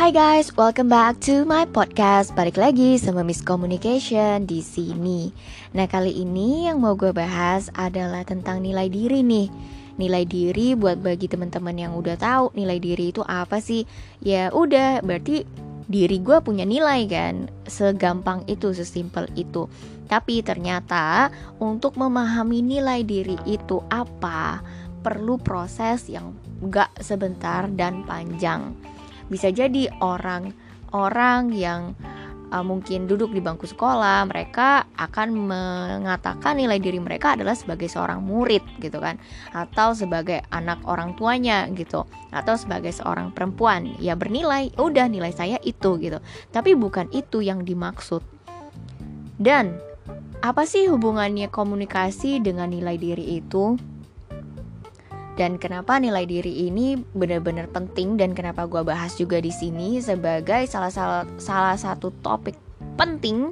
Hai guys, welcome back to my podcast. Balik lagi sama Miss Communication di sini. Nah, kali ini yang mau gue bahas adalah tentang nilai diri nih. Nilai diri buat bagi teman-teman yang udah tahu nilai diri itu apa sih? Ya udah, berarti diri gue punya nilai kan. Segampang itu, sesimpel itu. Tapi ternyata untuk memahami nilai diri itu apa, perlu proses yang gak sebentar dan panjang bisa jadi orang orang yang uh, mungkin duduk di bangku sekolah, mereka akan mengatakan nilai diri mereka adalah sebagai seorang murid gitu kan, atau sebagai anak orang tuanya gitu, atau sebagai seorang perempuan ya bernilai, udah nilai saya itu gitu. Tapi bukan itu yang dimaksud. Dan apa sih hubungannya komunikasi dengan nilai diri itu? Dan kenapa nilai diri ini benar-benar penting dan kenapa gue bahas juga di sini sebagai salah, salah salah satu topik penting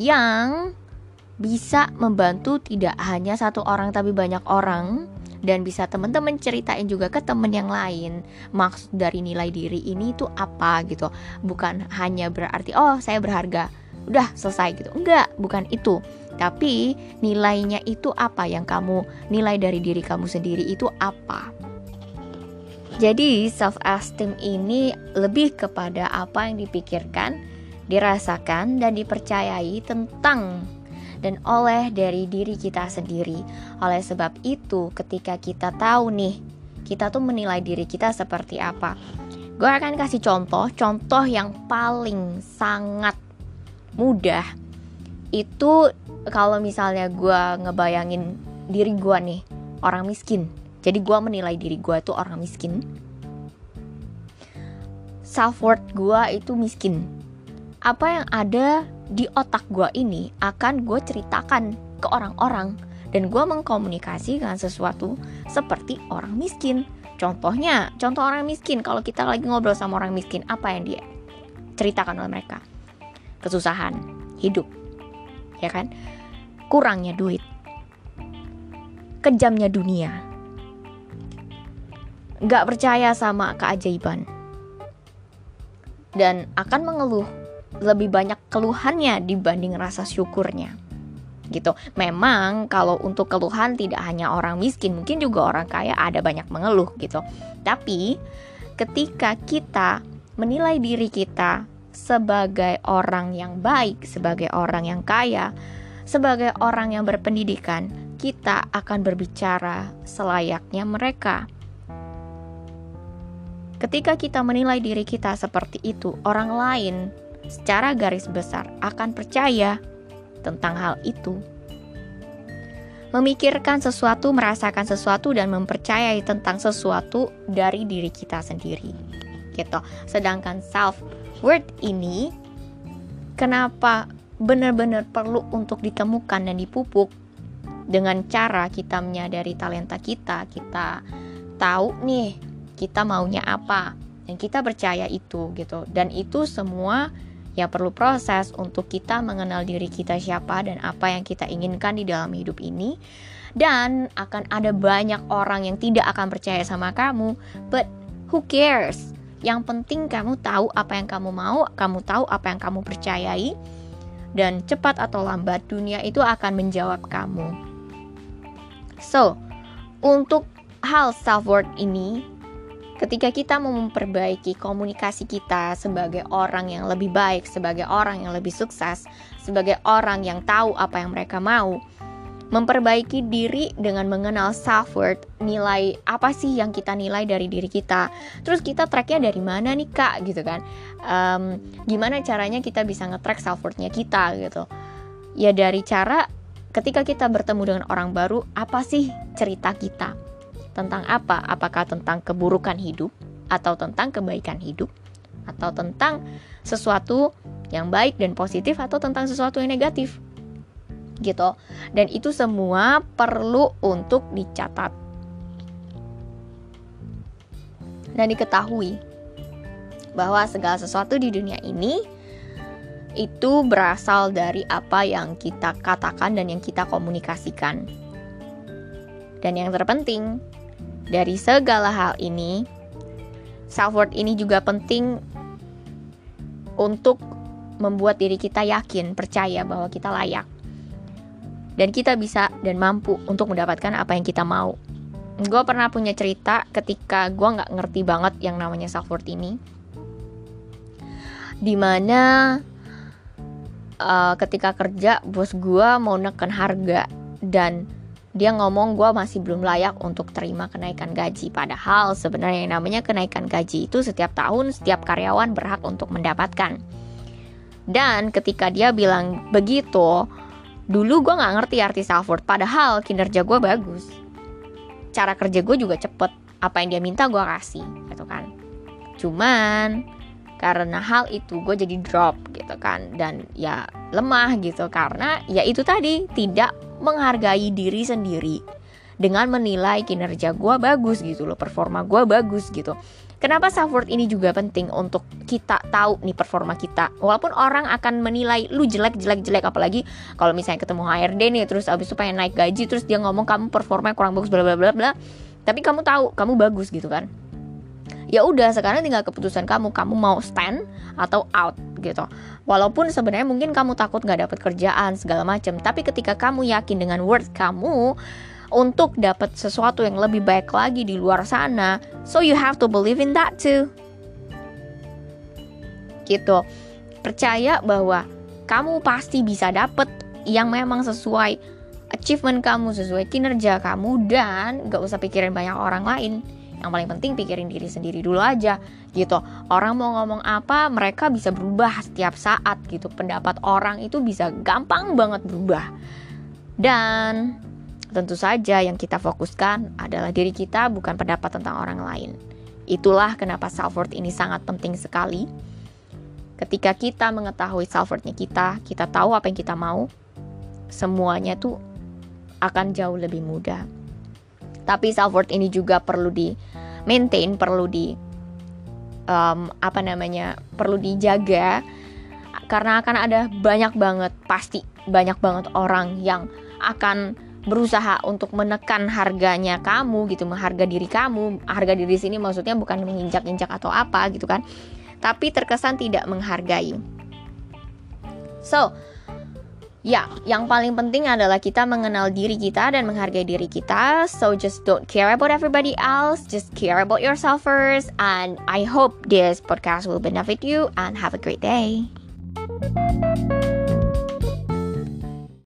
yang bisa membantu tidak hanya satu orang tapi banyak orang dan bisa teman-teman ceritain juga ke temen yang lain maksud dari nilai diri ini itu apa gitu. Bukan hanya berarti oh saya berharga. Udah selesai gitu. Enggak bukan itu tapi nilainya itu apa yang kamu nilai dari diri kamu sendiri itu apa? Jadi self esteem ini lebih kepada apa yang dipikirkan, dirasakan dan dipercayai tentang dan oleh dari diri kita sendiri. Oleh sebab itu, ketika kita tahu nih, kita tuh menilai diri kita seperti apa. Gue akan kasih contoh, contoh yang paling sangat mudah itu kalau misalnya gue ngebayangin diri gue nih orang miskin. Jadi gue menilai diri gue itu orang miskin. Self worth gue itu miskin. Apa yang ada di otak gue ini akan gue ceritakan ke orang-orang. Dan gue mengkomunikasikan sesuatu seperti orang miskin. Contohnya contoh orang miskin. Kalau kita lagi ngobrol sama orang miskin apa yang dia ceritakan oleh mereka? Kesusahan hidup ya kan? Kurangnya duit. Kejamnya dunia. Nggak percaya sama keajaiban. Dan akan mengeluh lebih banyak keluhannya dibanding rasa syukurnya. Gitu. Memang kalau untuk keluhan tidak hanya orang miskin, mungkin juga orang kaya ada banyak mengeluh gitu. Tapi ketika kita menilai diri kita sebagai orang yang baik, sebagai orang yang kaya, sebagai orang yang berpendidikan, kita akan berbicara selayaknya mereka. Ketika kita menilai diri kita seperti itu, orang lain secara garis besar akan percaya tentang hal itu. Memikirkan sesuatu, merasakan sesuatu, dan mempercayai tentang sesuatu dari diri kita sendiri, gitu. Sedangkan self word ini kenapa benar-benar perlu untuk ditemukan dan dipupuk dengan cara kita menyadari talenta kita, kita tahu nih kita maunya apa dan kita percaya itu gitu. Dan itu semua ya perlu proses untuk kita mengenal diri kita siapa dan apa yang kita inginkan di dalam hidup ini. Dan akan ada banyak orang yang tidak akan percaya sama kamu, but who cares? Yang penting kamu tahu apa yang kamu mau, kamu tahu apa yang kamu percayai, dan cepat atau lambat dunia itu akan menjawab kamu. So, untuk hal self worth ini, ketika kita mau memperbaiki komunikasi kita sebagai orang yang lebih baik, sebagai orang yang lebih sukses, sebagai orang yang tahu apa yang mereka mau, memperbaiki diri dengan mengenal self worth nilai apa sih yang kita nilai dari diri kita. Terus kita tracknya dari mana nih kak? Gitu kan. Um, gimana caranya kita bisa nge-track self worthnya kita gitu. Ya dari cara ketika kita bertemu dengan orang baru apa sih cerita kita? Tentang apa? Apakah tentang keburukan hidup? Atau tentang kebaikan hidup? Atau tentang sesuatu yang baik dan positif atau tentang sesuatu yang negatif gitu. Dan itu semua perlu untuk dicatat. Dan diketahui bahwa segala sesuatu di dunia ini itu berasal dari apa yang kita katakan dan yang kita komunikasikan. Dan yang terpenting dari segala hal ini, self worth ini juga penting untuk membuat diri kita yakin, percaya bahwa kita layak. Dan kita bisa dan mampu untuk mendapatkan apa yang kita mau. Gue pernah punya cerita ketika gue nggak ngerti banget yang namanya self worth ini. Di mana uh, ketika kerja bos gue mau neken harga dan dia ngomong gue masih belum layak untuk terima kenaikan gaji padahal sebenarnya yang namanya kenaikan gaji itu setiap tahun setiap karyawan berhak untuk mendapatkan dan ketika dia bilang begitu dulu gue nggak ngerti arti self worth padahal kinerja gue bagus. Cara kerja gue juga cepet. Apa yang dia minta gue kasih gitu kan. Cuman karena hal itu gue jadi drop gitu kan. Dan ya lemah gitu. Karena ya itu tadi tidak menghargai diri sendiri dengan menilai kinerja gue bagus gitu loh. Performa gue bagus gitu Kenapa self worth ini juga penting untuk kita tahu nih performa kita. Walaupun orang akan menilai lu jelek jelek jelek apalagi kalau misalnya ketemu HRD nih terus abis itu pengen naik gaji terus dia ngomong kamu performa kurang bagus bla bla bla bla. Tapi kamu tahu kamu bagus gitu kan. Ya udah sekarang tinggal keputusan kamu kamu mau stand atau out gitu. Walaupun sebenarnya mungkin kamu takut nggak dapat kerjaan segala macam, tapi ketika kamu yakin dengan worth kamu untuk dapat sesuatu yang lebih baik lagi di luar sana, so you have to believe in that too. Gitu. Percaya bahwa kamu pasti bisa dapat yang memang sesuai achievement kamu, sesuai kinerja kamu dan gak usah pikirin banyak orang lain. Yang paling penting pikirin diri sendiri dulu aja gitu. Orang mau ngomong apa mereka bisa berubah setiap saat gitu. Pendapat orang itu bisa gampang banget berubah. Dan tentu saja yang kita fokuskan adalah diri kita bukan pendapat tentang orang lain. Itulah kenapa self worth ini sangat penting sekali. Ketika kita mengetahui self worthnya kita kita tahu apa yang kita mau semuanya tuh akan jauh lebih mudah. Tapi self worth ini juga perlu di maintain, perlu di um, apa namanya, perlu dijaga karena akan ada banyak banget pasti banyak banget orang yang akan berusaha untuk menekan harganya kamu gitu, mengharga diri kamu. Harga diri sini maksudnya bukan menginjak-injak atau apa gitu kan. Tapi terkesan tidak menghargai. So, Ya, yang paling penting adalah kita mengenal diri kita dan menghargai diri kita. So just don't care about everybody else, just care about yourself first. And I hope this podcast will benefit you and have a great day.